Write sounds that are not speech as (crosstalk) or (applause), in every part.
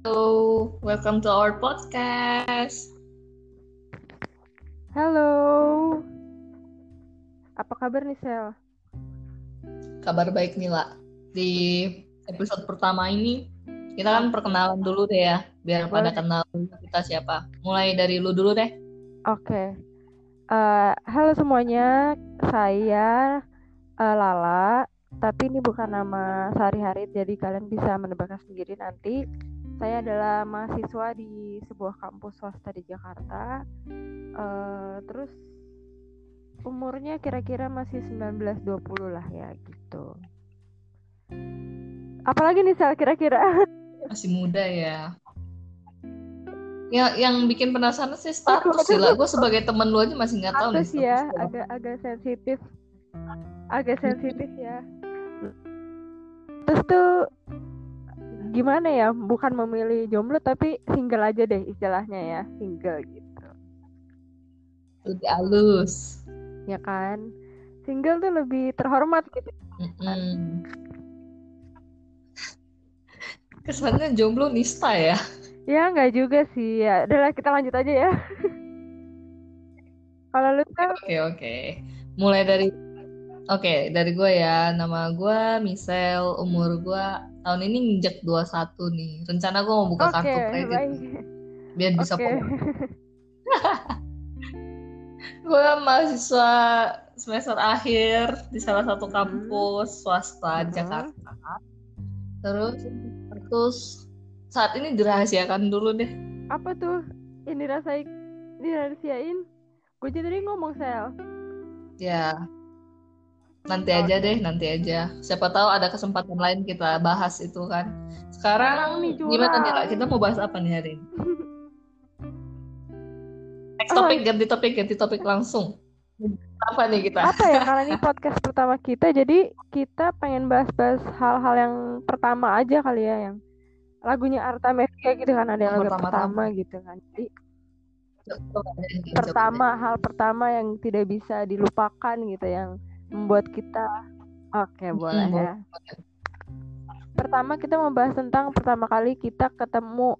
Hello, welcome to our podcast. Halo. Apa kabar nih, Sel? Kabar baik nih, La. Di episode pertama ini, kita kan perkenalan dulu deh ya, biar pada Boleh. kenal kita siapa. Mulai dari lu dulu deh. Oke. Eh, halo semuanya, saya eh, Lala. Tapi ini bukan nama sehari-hari, jadi kalian bisa menebaknya sendiri nanti. Saya adalah mahasiswa di sebuah kampus swasta di Jakarta. Eh, terus umurnya kira-kira masih 19-20 lah ya gitu. Apalagi nih Sel kira-kira? (laughs) Masih muda ya. Ya, yang bikin penasaran sih status sih, La. Gue sebagai temen lu aja masih nggak tahu nih Status ya, agak agak sensitif. Agak sensitif ya. Terus tuh gimana ya? Bukan memilih jomblo tapi single aja deh istilahnya ya, single gitu. Lebih halus. Ya kan? Single tuh lebih terhormat gitu. Mm-mm. Kesannya jomblo nista ya. Ya nggak juga sih ya. Udahlah kita lanjut aja ya. (laughs) Kalau lu Oke, oke. Mulai dari Oke, dari gue ya. Nama gue Michelle, umur gue tahun ini nginjek 21 nih. Rencana gue mau buka oke, kartu kredit biar bisa pokok. (laughs) Gue mahasiswa semester akhir di salah satu Mhm. kampus swasta di Mhm. Jakarta. Terus terus saat ini dirahasiakan dulu deh. Apa tuh? Ini rasain, dirahasiain. Gue jadi ngomong sel. Ya, nanti aja deh, nanti aja. Siapa tahu ada kesempatan lain kita bahas itu kan. Sekarang gimana nih, curang. Kita mau bahas apa nih hari ini? (laughs) Next Oh, topik, ganti topik, ganti topik langsung. Apa nih kita? apa ya karena ini podcast pertama kita jadi kita pengen bahas-bahas hal-hal yang pertama aja kali ya yang lagunya Arta Mevia gitu kan ada yang lagu pertama-tama. pertama gitu kan jadi pertama hal pertama yang tidak bisa dilupakan gitu yang membuat kita oke boleh Mm, ya pertama kita membahas tentang pertama kali kita ketemu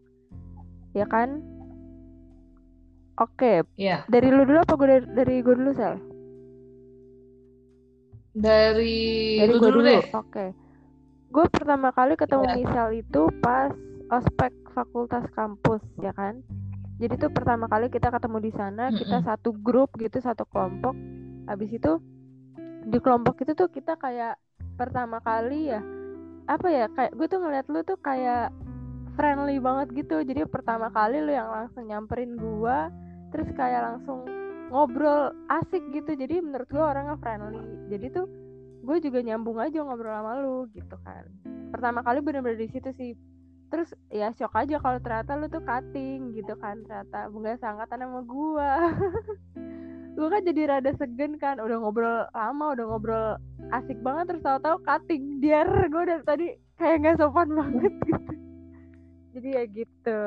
ya kan oke Iya, dari lu dulu apa gue dari, dari gue dulu sel dari Dari gue dulu dulu. Oke. Gue pertama kali ketemu Iya. Misal itu pas ospek fakultas kampus, ya kan? Jadi tuh pertama kali kita ketemu di sana, kita Mm-mm. satu grup gitu, satu kelompok. Habis itu di kelompok itu tuh kita kayak pertama kali ya apa ya kayak gue tuh ngeliat lu tuh kayak friendly banget gitu. Jadi pertama kali lu yang langsung nyamperin gua, terus kayak langsung ngobrol asik gitu. Jadi menurut gua orangnya friendly. Jadi tuh gue juga nyambung aja ngobrol sama lu gitu kan pertama kali bener-bener di situ sih terus ya shock aja kalau ternyata lu tuh cutting gitu kan ternyata nggak seangkatan sama gua (laughs) gue kan jadi rada segen kan udah ngobrol lama udah ngobrol asik banget terus tahu-tahu cutting biar gue dari tadi kayak nggak sopan banget (laughs) gitu. Jadi ya gitu.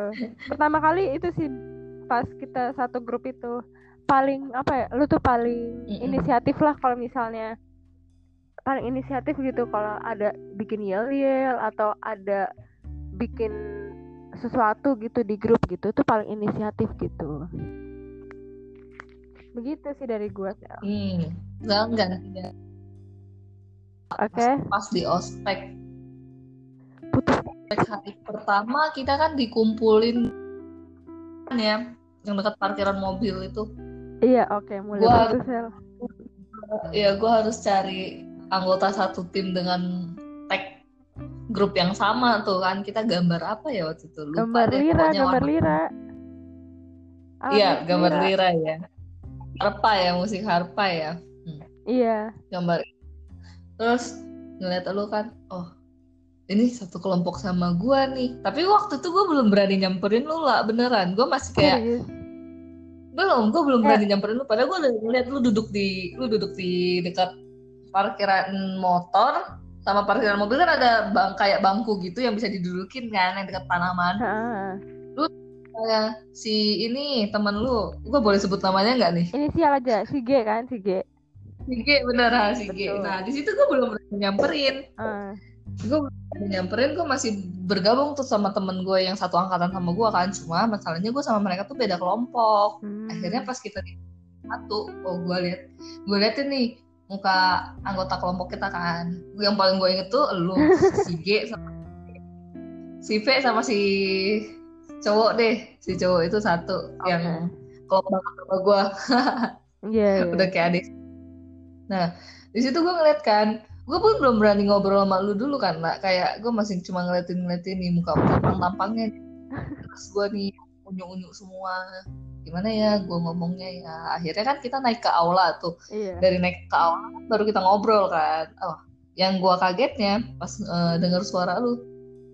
Pertama kali itu sih pas kita satu grup itu paling apa ya lu tuh paling inisiatif lah kalau misalnya paling inisiatif gitu kalau ada bikin yel yel atau ada bikin sesuatu gitu di grup gitu tuh paling inisiatif gitu begitu sih dari gua Sel. Hmm, enggak, enggak, enggak. oke Pas di ospek, putus ospek hari pertama kita kan dikumpulin kan ya, yang dekat parkiran mobil itu. iya oke mulai Gua- putus Sel. Ya, gue harus cari anggota satu tim dengan tag grup yang sama tuh kan. Kita gambar apa ya waktu itu? Lupa gambar deh, lira gambar warna- lira Iya, gambar lira ya. Harpa ya, musik harpa ya. iya Gambar. Terus ngeliat lu kan, oh ini satu kelompok sama gua nih. Tapi waktu itu gue belum berani nyamperin lu lah, beneran. Gue masih kayak serius belum, gue belum Eh. berani nyamperin lu. Padahal gue udah ngeliat lu duduk di, lu duduk di dekat parkiran motor sama parkiran mobil kan ada bang kayak bangku gitu yang bisa didudukin kan yang dekat tanaman. Kayak si ini temen lu, gue boleh sebut namanya nggak nih? inisial aja si G kan si G Si G bener ah, si G. Nah di situ gue belum nyamperin. Eh, gue nyamperin gue masih bergabung tuh sama temen gue yang satu angkatan sama gue kan cuma masalahnya gue sama mereka tuh beda kelompok Hmm. akhirnya pas kita di satu oh gue lihat gue liatin nih muka anggota kelompok kita kan gue yang paling gue inget tuh lu si G sama si V sama si cowok deh si cowok itu satu Oke. yang klop banget sama gue (laughs) Iya, iya. udah kayak adik. Nah di situ gue ngeliat kan gue pun belum berani ngobrol sama lu dulu kan lah kayak gue masih cuma ngeliatin ngeliatin nih muka tampang (laughs) tampangnya terus gue nih unyu unyu semua. Gimana ya gue ngomongnya ya? Akhirnya kan kita naik ke aula tuh. Iya. dari naik ke aula baru kita ngobrol kan. Oh yang gue kagetnya pas eh, dengar suara lu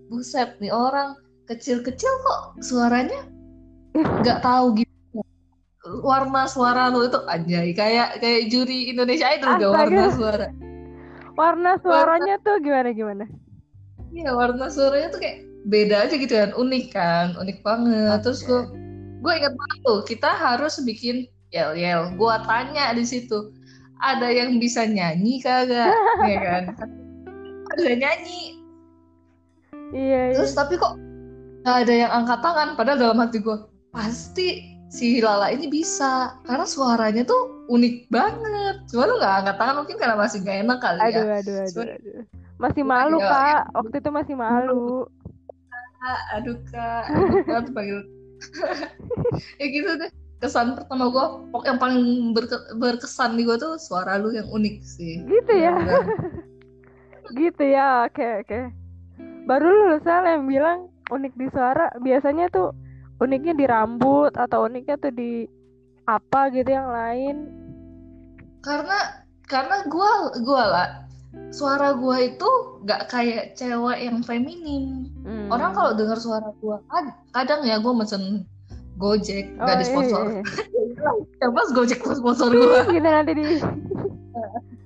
buset nih orang kecil-kecil kok suaranya nggak tahu gitu warna suara lu itu anjay kayak kayak juri Indonesia Idol gak warna suara. Warna suaranya tuh gimana gimana? iya warna suaranya tuh kayak beda aja gitu kan unik kan unik banget. Terus gue gue ingat banget tuh kita harus bikin yel yel gue tanya di situ ada yang bisa nyanyi kagak? (laughs) Ya kan? Ada nyanyi. Iya, iya. terus tapi kok nggak ada yang angkat tangan padahal dalam hati gue pasti si Lala ini bisa karena suaranya tuh unik banget cuma lu nggak angkat tangan mungkin karena masih gak enak kali Aduh, ya aduh, aduh, Cuma- aduh. Masih malu, Iya. Kak. Waktu itu masih malu. Kak, aduh kak banget panggil (laughs) ya gitu deh kesan pertama gue yang paling berke- berkesan di gue tuh suara lu yang unik sih Gitu ya. (laughs) Gitu ya. Oke, oke. Baru lu Sal yang bilang unik di suara. Biasanya tuh uniknya di rambut atau uniknya tuh di apa gitu yang lain. karena karena gue gue lah suara gue itu nggak kayak cewek yang feminim Hmm. orang kalau dengar suara gue kadang ya gue mesen Gojek Oh, iya, di sponsor iya, (laughs) yang pas Gojek sponsor gue iya. (laughs) gitu nanti di (laughs)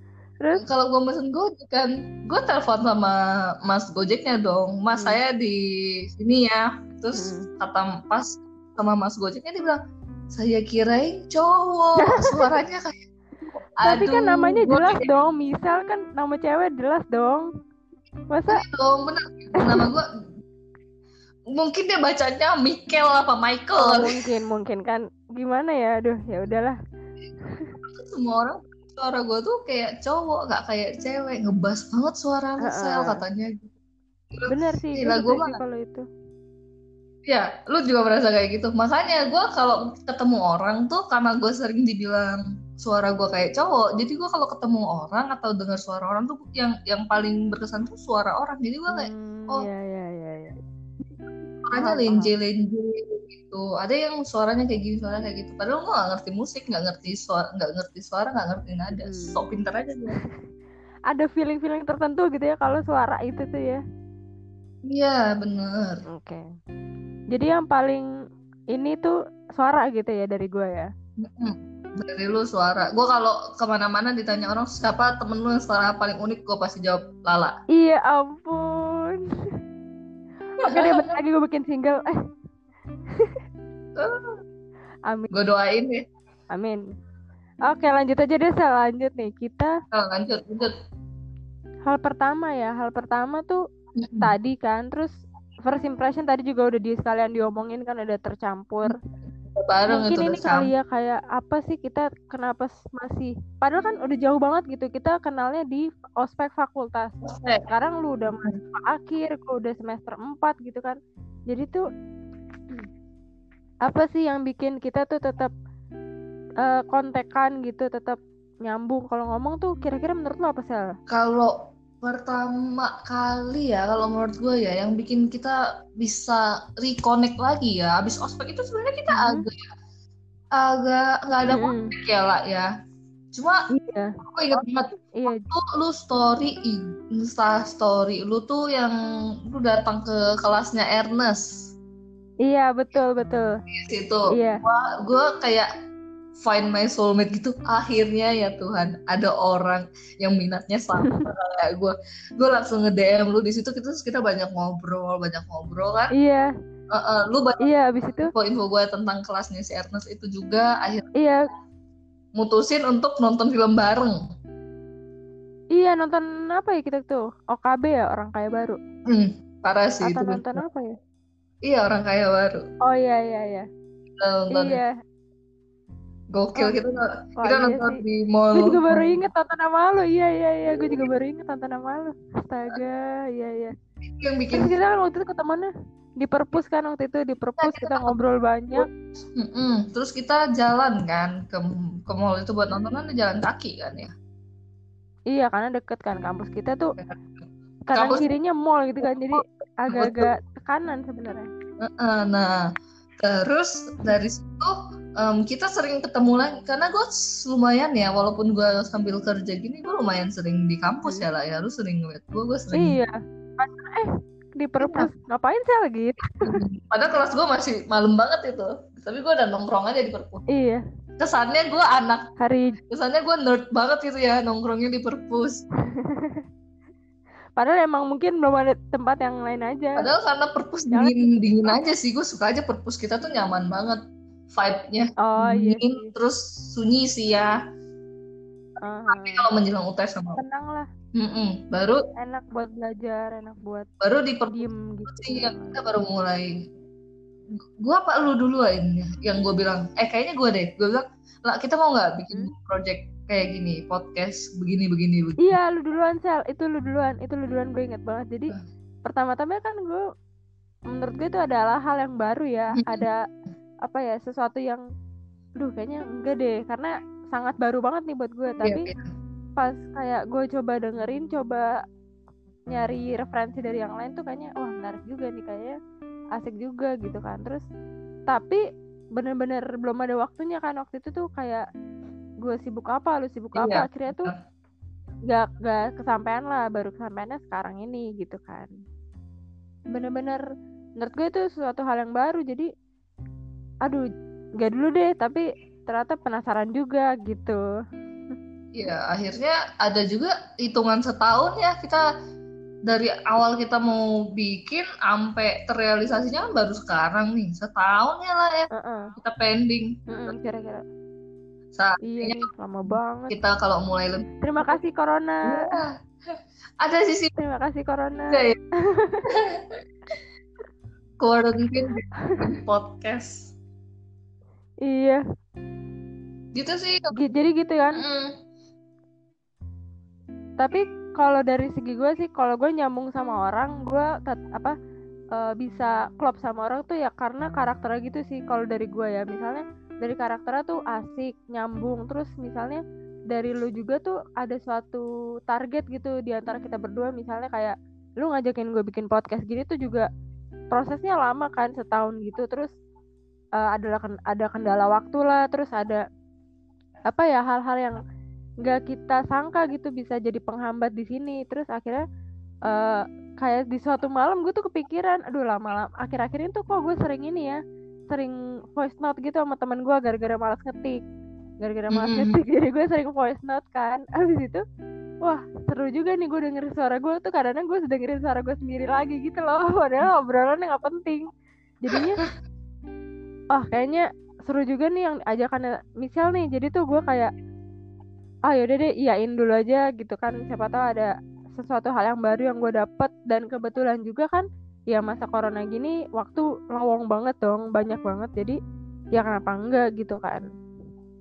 Terus? kalau gue mesen Gojek kan gue telepon sama Mas Gojeknya dong Mas Hmm. saya di sini ya terus Hmm. kata pas sama Mas Gojeknya dia bilang saya kirain cowok (laughs) suaranya kayak Tapi kan Aduh, namanya jelas dong. Misal kan nama cewek jelas dong. Masa gitu dong bener nama gue mungkin dia bacanya Michael apa Oh, Michael mungkin mungkin kan gimana ya? Aduh, ya udahlah. semua orang suara gue tuh kayak cowok nggak kayak cewek ngebas banget suara lu Heeh. sel katanya Bener sih, Gila, gue mah- kalau itu. ya lu juga merasa kayak gitu makanya gue kalau ketemu orang tuh karena gue sering dibilang suara gue kayak cowok jadi gue kalau ketemu orang atau dengar suara orang tuh yang yang paling berkesan tuh suara orang jadi gue kayak Hmm, oh. ya ya ya ya. suaranya lenje lenje gitu ada yang suaranya kayak gini suaranya kayak gitu padahal gue nggak ngerti musik nggak ngerti suara nggak ngerti suara nggak ngerti nada Hmm. sok pinter aja gue Ada feeling-feeling tertentu gitu ya kalau suara itu tuh ya. iya bener Oke. Jadi yang paling ini tuh suara gitu ya dari gue ya. Dari lu suara gue kalau ke mana-mana ditanya orang siapa temen lu yang suara paling unik gue pasti jawab Lala Iya ampun. (laughs) Oke deh bentar lagi gue bikin single. Eh. (laughs) Amin. gue doain ya. Amin. Oke lanjut aja deh Sal. lanjut nih. Kita Nah, lanjut lanjut. hal pertama ya. Hal pertama tuh Mm-mm. tadi kan. Terus first impression tadi juga udah di sekalian diomongin kan udah tercampur. Bareng mungkin ini udah kali ya kayak apa sih kita kenapa masih padahal kan udah jauh banget gitu. Kita kenalnya di ospek fakultas. Sekarang lu udah masuk akhir gue udah semester 4 gitu kan. Jadi tuh apa sih yang bikin kita tuh tetap eh, kontekan gitu tetap nyambung? Kalau ngomong tuh kira-kira menurut lo apa sel? Kalau pertama kali ya kalau menurut gue ya yang bikin kita bisa reconnect lagi ya abis ospek itu sebenarnya kita Mhm. agak agak nggak ada Mm-mm. kontak ya lah ya. Cuma iya. aku ingat banget iya. tuh lu story insta story lu tuh yang lu datang ke kelasnya Ernest iya betul betul. Di situ. Iya. Wah, gue kayak find my soulmate gitu. Akhirnya ya Tuhan ada orang yang minatnya sama. (laughs) Kayak gue gue langsung nge DM lu. Di situ kita kita banyak ngobrol banyak ngobrol kan? Iya. Eh, eh, lu banyak iya abis itu? Info-info gue tentang kelasnya si Ernest itu juga akhirnya iya. Mutusin untuk nonton film bareng. Iya nonton apa ya kita tuh? OKB ya orang kaya baru. Hmm, parah sih Atau itu. nonton apa ya? Iya orang kaya baru. Oh iya iya iya. Kita nonton Iya. gokil Oh, kita Wah kita iya nonton sih. di mall. Gue juga baru inget tonton nama lo. Iya iya iya. Gue juga baru inget tonton nama lo. Astaga. Iya iya. yang bikin Terus kita kan waktu itu ketemuannya di perpus kan waktu itu di perpus kita kita ngobrol banyak. Mm-mm. Terus kita jalan kan ke ke mall itu buat nonton kan jalan kaki kan ya. Iya karena deket kan kampus kita tuh kanan Kampus- kirinya mall gitu kan jadi agak-agak tekanan sebenarnya. Nah, terus dari situ em, kita sering ketemu lagi karena gue lumayan ya walaupun gue sambil kerja gini gue lumayan sering di kampus ya lah ya lu sering ngeliat gue gue sering Iya. Eh di perpus ngapain sih lagi? (laughs) padahal kelas gue masih malam banget itu tapi gue udah nongkrong aja di perpus Iya. kesannya gue anak Hari kesannya gue nerd banget gitu ya nongkrongnya di perpus (laughs) padahal emang mungkin belum ada tempat yang lain aja. padahal karena perpus Jangan- dingin dingin aja sih gue suka aja perpus kita tuh nyaman banget vibe-nya Oh iya. dingin sih. terus sunyi sih ya Ah, tapi kalau menjelang UTS sama tenang lah, Mm-mm. baru enak buat belajar, enak buat baru di perpus gitu. sih yang kita baru mulai gua apa lu dulu ya yang gue bilang eh kayaknya gue deh gue bilang lah kita mau nggak bikin Hmm? project kayak gini podcast begini begini begini Iya, lu duluan sel, itu lu duluan, itu lu duluan gue inget banget. Jadi Hmm. pertama-tama kan gue, menurut gue itu adalah hal yang baru ya, ada apa ya sesuatu yang, duh kayaknya enggak deh, karena sangat baru banget nih buat gue. Iya, Tapi iya. pas kayak gue coba dengerin, coba nyari referensi dari yang lain tuh kayaknya wah menarik juga nih kayaknya asik juga gitu kan. Terus tapi bener-bener belum ada waktunya kan waktu itu tuh kayak gue sibuk apa, lu sibuk Iya, apa, akhirnya tuh gak gak kesampaian lah baru kesampaiannya sekarang ini gitu kan. Bener-bener menurut gue itu suatu hal yang baru jadi aduh gak dulu deh tapi ternyata penasaran juga gitu. Iya, akhirnya ada juga hitungan setahun ya kita dari awal kita mau bikin sampai terrealisasinya kan baru sekarang nih setahun ya lah ya. Heeh, kita pending. Kira-kira saat iya lama banget. Kita kalau mulai lebih terima kasih corona. Iya. (laughs) ada sisi terima kasih corona. Juga ya? (laughs) Quarantine podcast. Iya. Gitu sih. Jadi gitu kan? Mm. tapi kalau dari segi gue sih kalau gue nyambung sama orang gue apa eh, bisa klop sama orang tuh ya karena karakternya gitu sih kalau dari gue ya. Misalnya dari karakternya tuh asik nyambung. Terus misalnya dari lu juga tuh ada suatu target gitu di antara kita berdua. Misalnya kayak lu ngajakin gue bikin podcast gini tuh juga prosesnya lama kan setahun gitu. Terus eh, adalah ken- ada kendala waktu lah. Terus ada apa ya hal-hal yang nggak kita sangka gitu bisa jadi penghambat di sini. Terus akhirnya eh kayak di suatu malam gue tuh kepikiran aduh lama-lama akhir-akhir ini tuh kok gue sering ini ya sering voice note gitu sama temen gue gara-gara malas ngetik. Gara-gara malas Mm-mm. ngetik (laughs) jadi gue sering voice note kan. Abis itu wah seru juga nih gue dengerin suara gue tuh kadang-kadang gue dengerin suara gue sendiri lagi gitu loh. (laughs) Padahal obrolannya nggak penting. Jadinya oh kayaknya seru juga nih yang ajakannya Michelle nih. Jadi tuh gue kayak ah yaudah deh iyain dulu aja gitu kan. Siapa tahu ada sesuatu hal yang baru yang gue dapet. Dan kebetulan juga kan ya masa corona gini waktu lowong banget dong banyak banget. Jadi ya kenapa enggak gitu kan?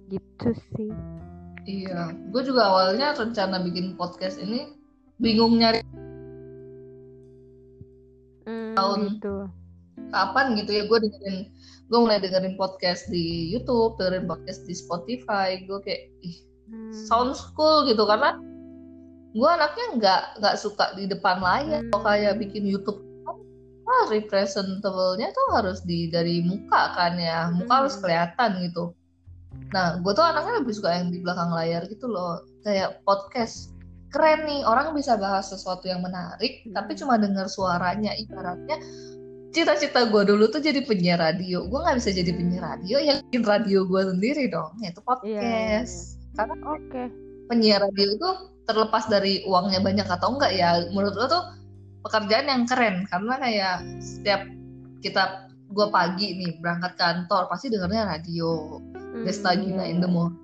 Gitu sih. Iya gue juga awalnya rencana bikin podcast ini bingung nyari Hmm, Tahun. gitu. kapan gitu ya gue dengerin gue mulai dengerin podcast di YouTube dengerin podcast di Spotify. Gue kayak ih Hmm, sounds cool gitu. Karena gue anaknya nggak nggak suka di depan layar. Hmm. kalau kayak bikin YouTube wah representable-nya tuh harus di dari muka kan ya. Muka Hmm. harus kelihatan gitu. Nah gue tuh anaknya lebih suka yang di belakang layar gitu loh. Kayak podcast. Keren nih orang bisa bahas sesuatu yang menarik Hmm. tapi cuma dengar suaranya. Ibaratnya cita-cita gue dulu tuh jadi penyiar radio. Gue nggak bisa jadi penyiar radio yang bikin radio gue sendiri dong. Yaitu podcast. karena oke. penyiar radio itu terlepas dari uangnya banyak atau enggak ya menurut lo tuh pekerjaan yang keren. Karena kayak setiap kita gue pagi nih berangkat kantor pasti dengarnya radio Hmm, Desta Gina in the morning.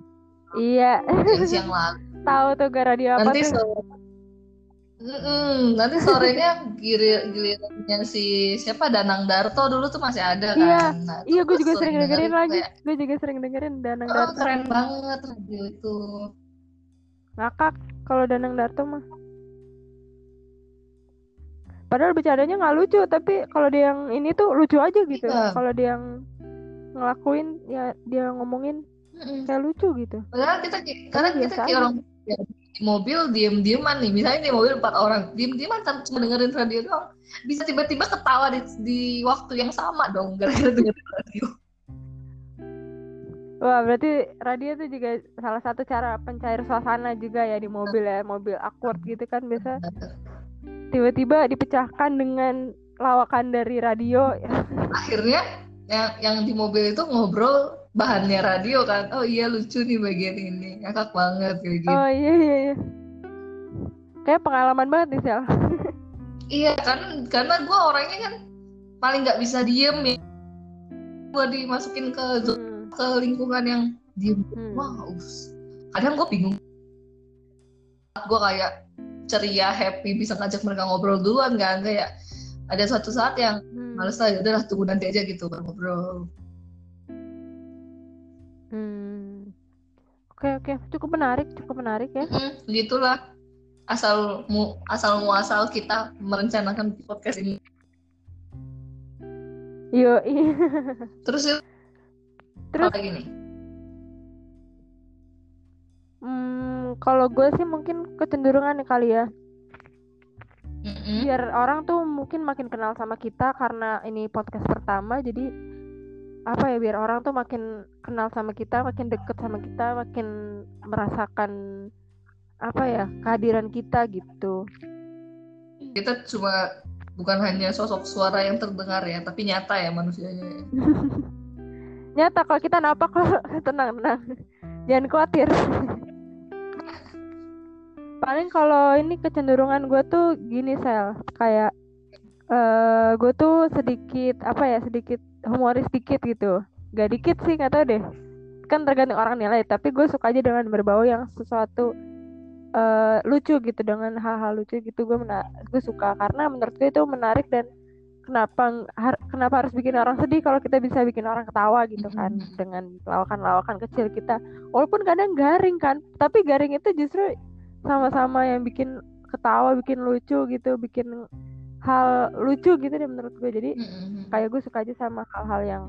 Iya. Siang lalu. (laughs) Tahu tuh gara dia apa nanti tuh? sore. Mm-mm, nanti sorenya gili- gilirannya si siapa? Danang Darto dulu tuh masih ada kan. Iya, nah, iya gue juga sering sering dengerin dengerin lagi. kayak, gue juga sering dengerin Danang oh, Darto. keren banget radio itu. Ngakak kalau Danang Darto mah padahal bercandanya nggak lucu tapi kalau dia yang ini tuh lucu aja gitu. Iya. kalau dia yang ngelakuin ya dia ngomongin Mm-mm. kayak lucu gitu. Padahal kita karena kita kayak orang ya, di mobil diem-dieman nih. Misalnya di mobil empat orang diem-dieman cuma dengerin radio doang. Bisa tiba-tiba ketawa di, di waktu yang sama dong gara-gara dengerin radio. Wah berarti radio tuh juga salah satu cara pencair suasana juga ya di mobil ya mobil awkward gitu kan biasa tiba-tiba dipecahkan dengan lawakan dari radio. Akhirnya yang yang di mobil itu ngobrol bahannya radio kan. Oh iya lucu nih bagian ini. Ngakak banget kayak gitu. Oh iya iya iya. Kayak pengalaman banget nih Sel. Iya kan karena gue orangnya kan paling nggak bisa diem ya. Gue dimasukin ke Hmm, ke lingkungan yang diem. Hmm. wah us. kadang gue bingung. Gue kayak ceria happy bisa ngajak mereka ngobrol duluan kan kayak ada suatu saat yang Hmm. males lah ya udahlah tunggu nanti aja gitu baru ngobrol. Hmm. Oke oke. Cukup menarik cukup menarik ya. Mm, gitulah asal mu asal muasal kita merencanakan podcast ini. Yo (laughs) terus ya Terus? Apa lagi nih? Hmm, kalau gue sih mungkin kecenderungan nih kali ya. Mm-mm. Biar orang tuh mungkin makin kenal sama kita karena ini podcast pertama jadi apa ya biar orang tuh makin kenal sama kita, makin deket sama kita, makin merasakan apa ya kehadiran kita gitu. kita cuma bukan hanya sosok suara yang terdengar ya tapi nyata ya manusianya ya. (laughs) Nyata kalau kita napak (laughs) kok tenang tenang. Jangan khawatir. Paling kalau ini kecenderungan gue tuh gini sel kayak eh gue tuh sedikit apa ya sedikit humoris dikit gitu. Gak dikit sih nggak tahu deh. Kan tergantung orang nilai. Tapi gue suka aja dengan berbau yang sesuatu eh lucu gitu dengan hal-hal lucu gitu gue gue suka karena menurut gue itu menarik dan kenapa har- kenapa harus bikin orang sedih kalau kita bisa bikin orang ketawa gitu kan Mhm. dengan lawakan-lawakan kecil kita walaupun kadang garing kan tapi garing itu justru sama-sama yang bikin ketawa bikin lucu gitu bikin hal lucu gitu deh menurut gue. Jadi kayak gue suka aja sama hal-hal yang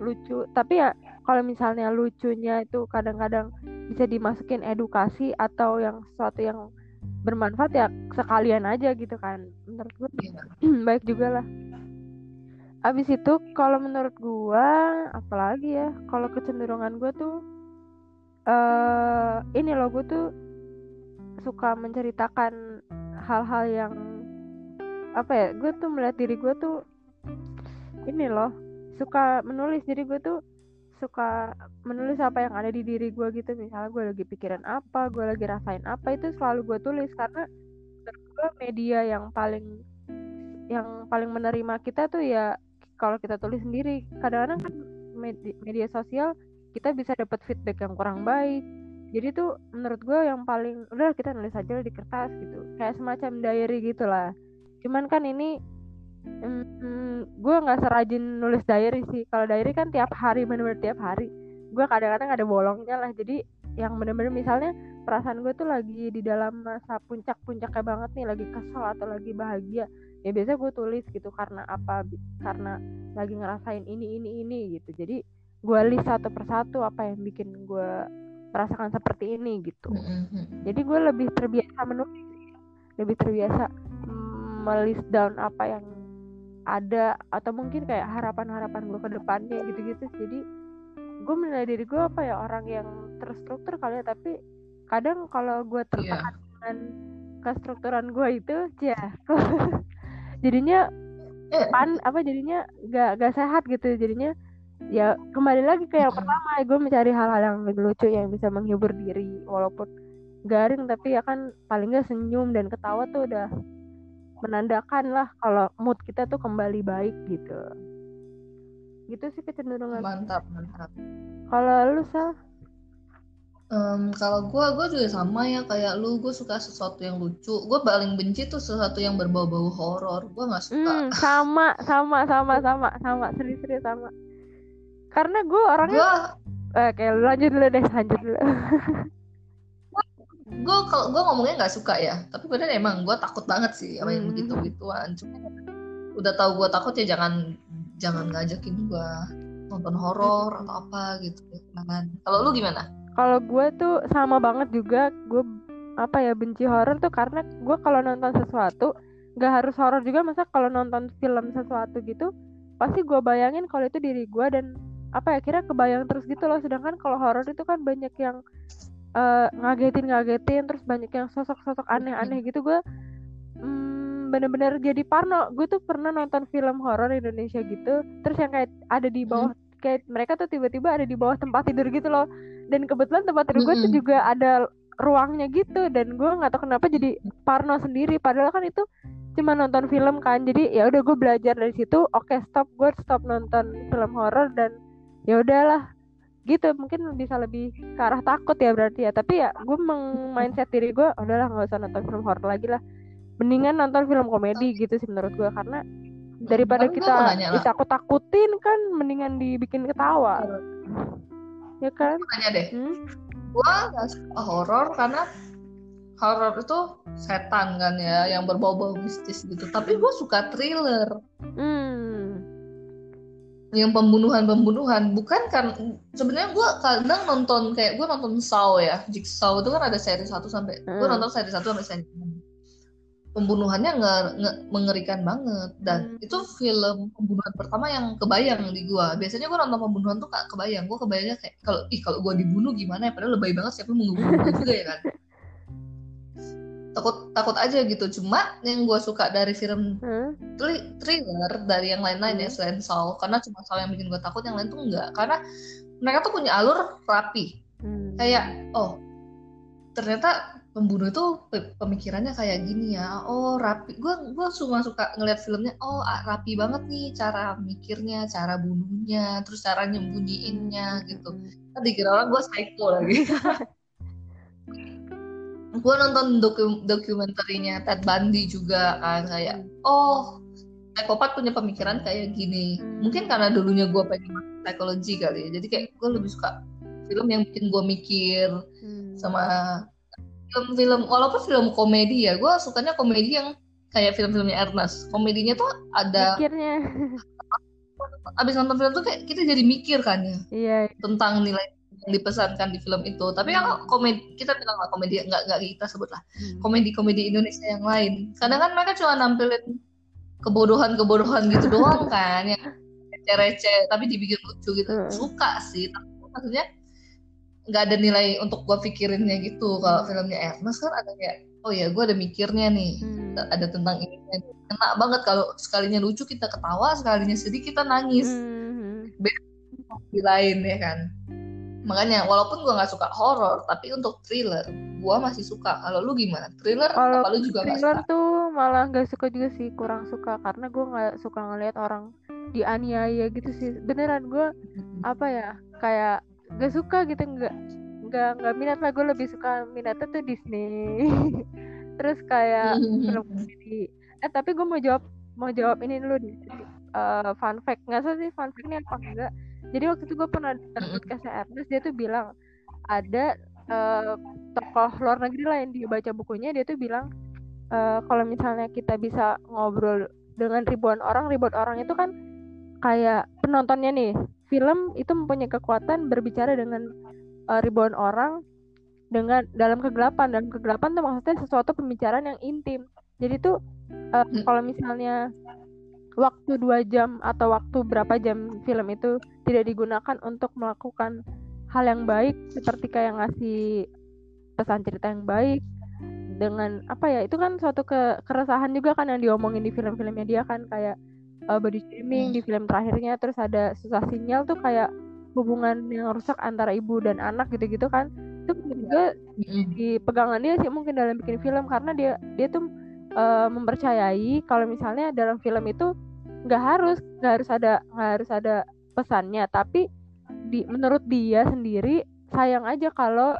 lucu. Tapi ya kalau misalnya lucunya itu kadang-kadang bisa dimasukin edukasi atau yang sesuatu yang bermanfaat ya sekalian aja gitu kan. Menurut gue Iya. (clears throat) baik juga lah. Abis itu kalau menurut gua apalagi ya kalau kecenderungan gua tuh eh ini loh gua tuh suka menceritakan hal-hal yang apa ya gue tuh melihat diri gue tuh ini loh suka menulis. Jadi gue tuh suka menulis apa yang ada di diri gue gitu. Misalnya gue lagi pikiran apa gue lagi rasain apa itu selalu gue tulis. Karena gue media yang paling yang paling menerima kita tuh ya kalau kita tulis sendiri. Kadang-kadang kan media, media sosial kita bisa dapat feedback yang kurang baik jadi tuh menurut gue yang paling udah kita nulis aja di kertas gitu. Kayak semacam diary gitulah. Cuman kan ini mm, gue nggak serajin nulis diary sih. Kalau diary kan tiap hari bener-bener tiap hari. Gue kadang-kadang ada bolongnya lah. Jadi yang bener-bener misalnya perasaan gue tuh lagi di dalam masa puncak-puncaknya banget nih lagi kesel atau lagi bahagia ya biasanya gue tulis gitu karena apa? Karena lagi ngerasain ini ini ini gitu. Jadi gue list satu persatu apa yang bikin gue merasakan seperti ini gitu. Jadi gue lebih terbiasa menulis lebih terbiasa mm, melist down apa yang ada atau mungkin kayak harapan-harapan gue ke depannya gitu-gitu jadi gue menilai diri gue apa ya orang yang terstruktur kali ya. Tapi kadang kalau gue Iya. tertekan dengan kestrukturan gue itu ya (laughs) jadinya Eh, pan apa jadinya gak gak sehat gitu. Jadinya ya kembali lagi ke yang pertama gue mencari hal-hal yang lucu yang bisa menghibur diri walaupun garing tapi ya kan paling gak senyum dan ketawa tuh udah menandakan lah kalau mood kita tuh kembali baik gitu gitu sih kecenderungan mantap mantap kalau lu sal Um, kalau gue, gue juga sama ya kayak lu. Gue suka sesuatu yang lucu. Gue paling benci tuh sesuatu yang berbau-bau horor. Gue nggak suka. Hmm, sama, sama, sama, sama, sama, serius-serius sama. Karena gue orangnya. Gue, eh, kayak lanjut dulu deh, lanjut dulu. (laughs) gue kalau gue ngomongnya nggak suka ya. Tapi bener emang gue takut banget sih sama yang Hmm. begitu gituan. Cuma udah tahu gue takut ya jangan jangan ngajakin gue nonton horor atau apa gitu. Jangan. Kalau lu gimana? Kalau gue tuh sama banget juga, gue apa ya benci horor tuh karena gue kalau nonton sesuatu nggak harus horor juga, masa kalau nonton film sesuatu gitu pasti gue bayangin kalau itu diri gue dan apa ya kira kebayang terus gitu loh. Sedangkan kalau horor itu kan banyak yang eh, ngagetin-ngagetin, terus banyak yang sosok-sosok aneh-aneh gitu. Gue hmm, bener-bener jadi parno. Gue tuh pernah nonton film horor Indonesia gitu, terus yang kayak ada di bawah kayak mereka tuh tiba-tiba ada di bawah tempat tidur gitu loh. Dan kebetulan tempat tidur gue tuh juga ada ruangnya gitu dan gue nggak tahu kenapa jadi parno sendiri. Padahal kan itu cuma nonton film kan. Jadi ya udah gue belajar dari situ. Oke stop. Gue stop nonton film horor dan ya udahlah gitu mungkin bisa lebih ke arah takut ya berarti ya tapi ya gue mindset diri gue udahlah nggak usah nonton film horor lagi lah mendingan nonton film komedi gitu sih menurut gue karena daripada kita lah. ditakut-takutin kan mendingan dibikin ketawa ya kan Tanya deh. hmm? gue gak suka horor karena horor itu setan kan ya yang berbau-bau mistis gitu tapi gue suka thriller. Yang pembunuhan-pembunuhan. Bukan kan sebenarnya gue kadang nonton kayak gue nonton Saw ya Jigsaw itu kan ada seri 1 sampai gue Hmm. nonton seri 1 sampai seri 6 pembunuhannya nggak nge- mengerikan banget. Dan Hmm. itu film pembunuhan pertama yang kebayang di gue biasanya gue nonton pembunuhan tuh gak kebayang. Gue kebayangnya kayak kalau ih kalau gue dibunuh gimana ya? Padahal lebay banget siapa yang mau ngebunuh gue juga ya kan takut takut aja gitu. Cuma yang gue suka dari film Hmm? thri- thriller dari yang lain-lain ya Hmm. selain Saw karena cuma Saw yang bikin gue takut yang lain tuh enggak. Karena mereka tuh punya alur rapi. Hmm. kayak oh ternyata pembunuh itu pe- pemikirannya kayak gini ya. Oh rapi. Gue gue cuma suka ngeliat filmnya oh ah, rapi banget nih cara mikirnya cara bunuhnya terus cara nyembunyiinnya gitu. Kan dikira orang gue psycho lagi (laughs) gue nonton doku- dokumenterinya Ted Bundy juga kan kayak oh psikopat punya pemikiran kayak gini. Mungkin karena dulunya gue pengen masuk psikologi kali ya jadi kayak gue lebih suka film yang bikin gue mikir Hmm. sama film-film walaupun film komedi ya gue sukanya komedi yang kayak film-filmnya Ernest. Komedinya tuh ada mikirnya. (laughs) Abis nonton film tuh kayak kita jadi mikir kan ya iya. tentang nilai dipesankan di film itu tapi kalau komedi kita bilang lah komedi nggak nggak kita sebut lah Hmm. komedi-komedi Indonesia yang lain kadang kan mereka cuma nampilin kebodohan-kebodohan gitu doang (laughs) kan yang receh-receh tapi dibikin lucu gitu Hmm. suka sih tapi maksudnya nggak ada nilai untuk gua pikirinnya gitu kalau filmnya Ernest kan ada kayak oh ya gua ada mikirnya nih Hmm. ada tentang ini enak banget kalau sekalinya lucu kita ketawa sekalinya sedih kita nangis Hmm. di lain ya kan makanya walaupun gua nggak suka horor tapi untuk thriller gua masih suka. Kalau lu gimana? Thriller Kalau lu juga nggak thriller suka? tuh malah nggak suka juga sih kurang suka. Karena gue nggak suka ngelihat orang dianiaya gitu sih. Beneran gue apa ya kayak gak suka gitu. Nggak nggak nggak minat lah. Gue lebih suka minatnya tuh Disney. (laughs) Terus kayak film komedi eh tapi gue mau jawab mau jawab ini dulu nih. Eh, fun fact. Nggak sih fun fact ini apa enggak jadi waktu itu gue pernah Mm-mm. podcastnya Ernest dia tuh bilang ada eh, tokoh luar negeri lah yang dia baca bukunya dia tuh bilang eh, kalau misalnya kita bisa ngobrol dengan ribuan orang ribuan orang itu kan kayak penontonnya nih film itu mempunyai kekuatan berbicara dengan eh, ribuan orang dengan dalam kegelapan dalam kegelapan tuh maksudnya sesuatu pembicaraan yang intim jadi tuh Hmm. kalau misalnya waktu dua jam atau waktu berapa jam film itu tidak digunakan untuk melakukan hal yang baik seperti kayak ngasih pesan cerita yang baik dengan apa ya itu kan suatu ke keresahan juga kan yang diomongin di film-filmnya dia kan kayak uh, body shaming di film terakhirnya terus ada susah sinyal tuh kayak hubungan yang rusak antara ibu dan anak gitu-gitu kan. Itu juga di pegangan dia sih mungkin dalam bikin film karena dia dia tuh uh, mempercayai kalau misalnya dalam film itu nggak harus nggak harus ada nggak harus ada pesannya tapi di menurut dia sendiri sayang aja kalau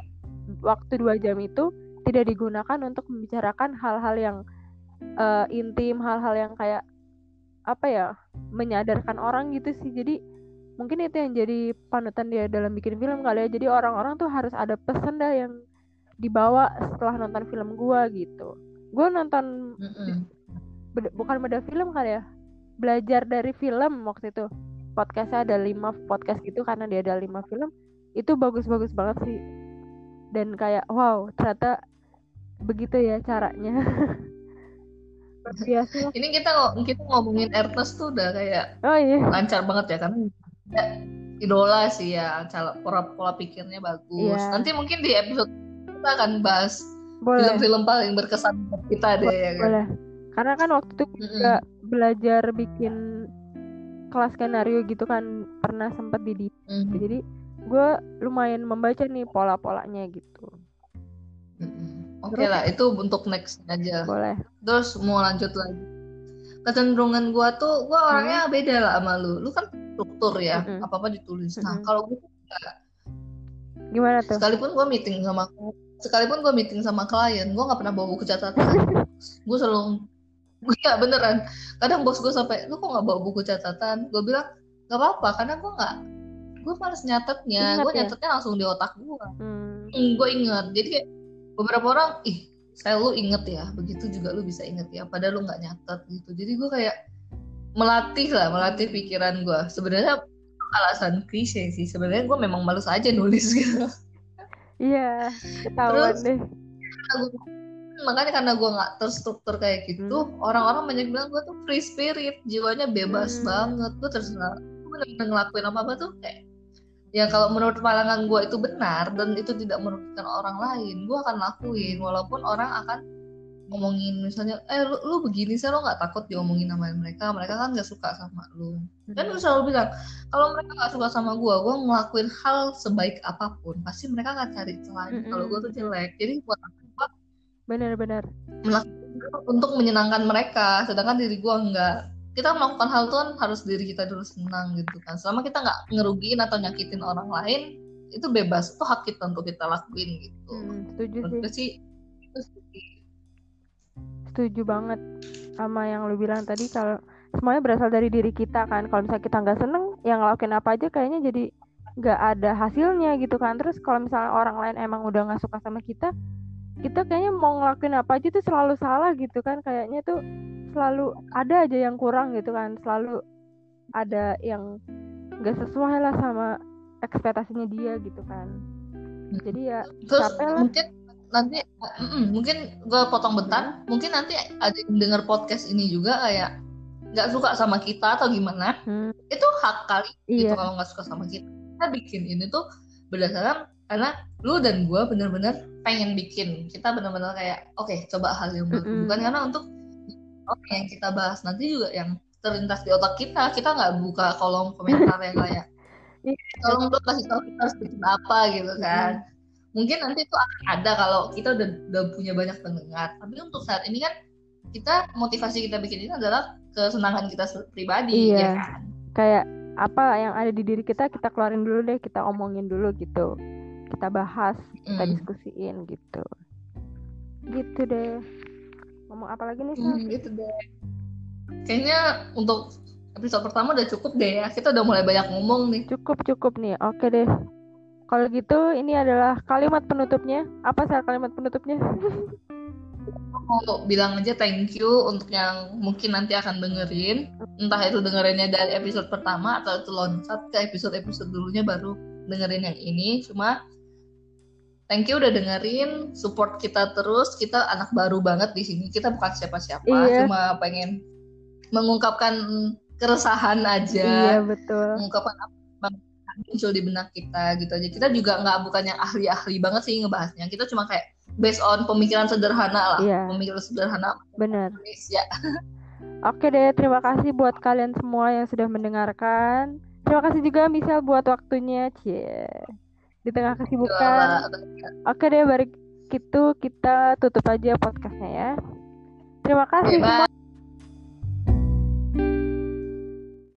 waktu dua jam itu tidak digunakan untuk membicarakan hal-hal yang uh, intim hal-hal yang kayak apa ya menyadarkan orang gitu sih. Jadi mungkin itu yang jadi panutan dia dalam bikin film kali ya. Jadi orang-orang tuh harus ada pesan dah yang dibawa setelah nonton film gua gitu gua nonton mm -mm. bukan beda film kali ya belajar dari film waktu itu podcastnya ada lima podcast gitu karena dia ada lima film itu bagus-bagus banget sih dan kayak wow ternyata begitu ya caranya (laughs) biasa ini kita kita ngomongin Ernest tuh udah kayak oh, iya. lancar banget ya karena ya, idola sih ya cara pola pola pikirnya bagus yeah. nanti mungkin di episode kita akan bahas film-film paling berkesan buat kita deh ya kan boleh karena kan waktu itu mm -hmm. belajar bikin kelas skenario gitu kan pernah sempat di mm -hmm. jadi gue lumayan membaca nih pola-polanya gitu mm -hmm. Oke okay lah, itu untuk next aja. Boleh. Terus mau lanjut lagi. Kecenderungan gua tuh, gua orangnya hmm. beda lah sama lu. Lu kan struktur ya, hmm. apa-apa ditulis. Hmm. Nah, kalau gua enggak. Gimana tuh? Sekalipun gua meeting sama sekalipun gua meeting sama klien, gua nggak pernah bawa buku catatan. gua selalu Iya beneran. Kadang bos gue sampai, lu kok nggak bawa buku catatan? Gue bilang nggak apa-apa, karena gue nggak, gue males nyatetnya. Gue ya? nyatetnya langsung di otak gue. Hmm. hmm gue inget. Jadi kayak beberapa orang ih saya lu inget ya begitu juga lu bisa inget ya padahal lu nggak nyatet gitu jadi gue kayak melatih lah melatih pikiran gue sebenarnya alasan klise sih sebenarnya gue memang males aja nulis gitu iya ketahuan Terus, deh makanya karena gue nggak terstruktur kayak gitu hmm. orang-orang banyak bilang gue tuh free spirit jiwanya bebas hmm. banget gue terserah gue bener-bener ngelakuin apa apa tuh kayak ya kalau menurut pandangan gue itu benar dan itu tidak merugikan orang lain gue akan lakuin walaupun orang akan ngomongin misalnya eh lu, lu begini sih lo nggak takut diomongin sama mereka mereka kan nggak suka sama lu. Dan gue selalu bilang kalau mereka nggak suka sama gue gue ngelakuin hal sebaik apa pun pasti mereka akan cari celah mm -hmm. kalau gue tuh jelek jadi buat apa benar-benar untuk menyenangkan mereka sedangkan diri gue enggak kita melakukan hal itu kan harus diri kita dulu senang gitu kan. Selama kita nggak ngerugiin atau nyakitin orang lain itu bebas itu hak kita untuk kita lakuin gitu. Hmm, setuju sih. Setuju banget sama yang lu bilang tadi kalau semuanya berasal dari diri kita kan. Kalau misalnya kita nggak seneng yang ngelakuin apa aja kayaknya jadi nggak ada hasilnya gitu kan. Terus kalau misalnya orang lain emang udah nggak suka sama kita kita kayaknya mau ngelakuin apa aja tuh selalu salah gitu kan. Kayaknya tuh selalu ada aja yang kurang gitu kan. Selalu ada yang nggak sesuai lah sama ekspektasinya dia gitu kan. Jadi ya terus mungkin nanti mm, mungkin gue potong bentar hmm. mungkin nanti ada yang dengar podcast ini juga kayak nggak suka sama kita atau gimana hmm. itu hak kali gitu iya. gitu kalau nggak suka sama kita kita bikin ini tuh berdasarkan karena lu dan gue bener-bener pengen bikin kita bener-bener kayak oke okay, coba hal yang baru mm -hmm. bukan karena untuk oke yang kita bahas nanti juga yang terlintas di otak kita kita nggak buka kolom komentar yang kayak (laughs) tolong dong kasih tahu kita harus bikin apa gitu kan hmm. Mungkin nanti itu akan ada kalau kita udah udah punya banyak pendengar. Tapi untuk saat ini kan kita motivasi kita bikin ini adalah kesenangan kita pribadi iya. ya kan? Kayak apa yang ada di diri kita kita keluarin dulu deh kita omongin dulu gitu. Kita bahas kita hmm. diskusiin gitu. Gitu deh. Ngomong apa lagi nih hmm, gitu deh. Kayaknya untuk episode pertama udah cukup deh ya. Kita udah mulai banyak ngomong nih. Cukup cukup nih. Oke deh kalau gitu ini adalah kalimat penutupnya. Apa sih kalimat penutupnya? Mau bilang aja thank you untuk yang mungkin nanti akan dengerin. Entah itu dengerinnya dari episode pertama atau itu loncat ke episode-episode dulunya baru dengerin yang ini. Cuma thank you udah dengerin support kita terus. Kita anak baru banget di sini. Kita bukan siapa-siapa iya. cuma pengen mengungkapkan keresahan aja. Iya betul. Mengungkapkan apa muncul di benak kita gitu aja kita juga nggak bukan yang ahli-ahli banget sih ngebahasnya kita cuma kayak based on pemikiran sederhana lah iya. pemikiran sederhana benar ya (laughs) Oke deh, terima kasih buat kalian semua yang sudah mendengarkan. Terima kasih juga misal buat waktunya, cie di tengah kesibukan. Oke deh, balik itu kita tutup aja podcastnya ya. Terima kasih.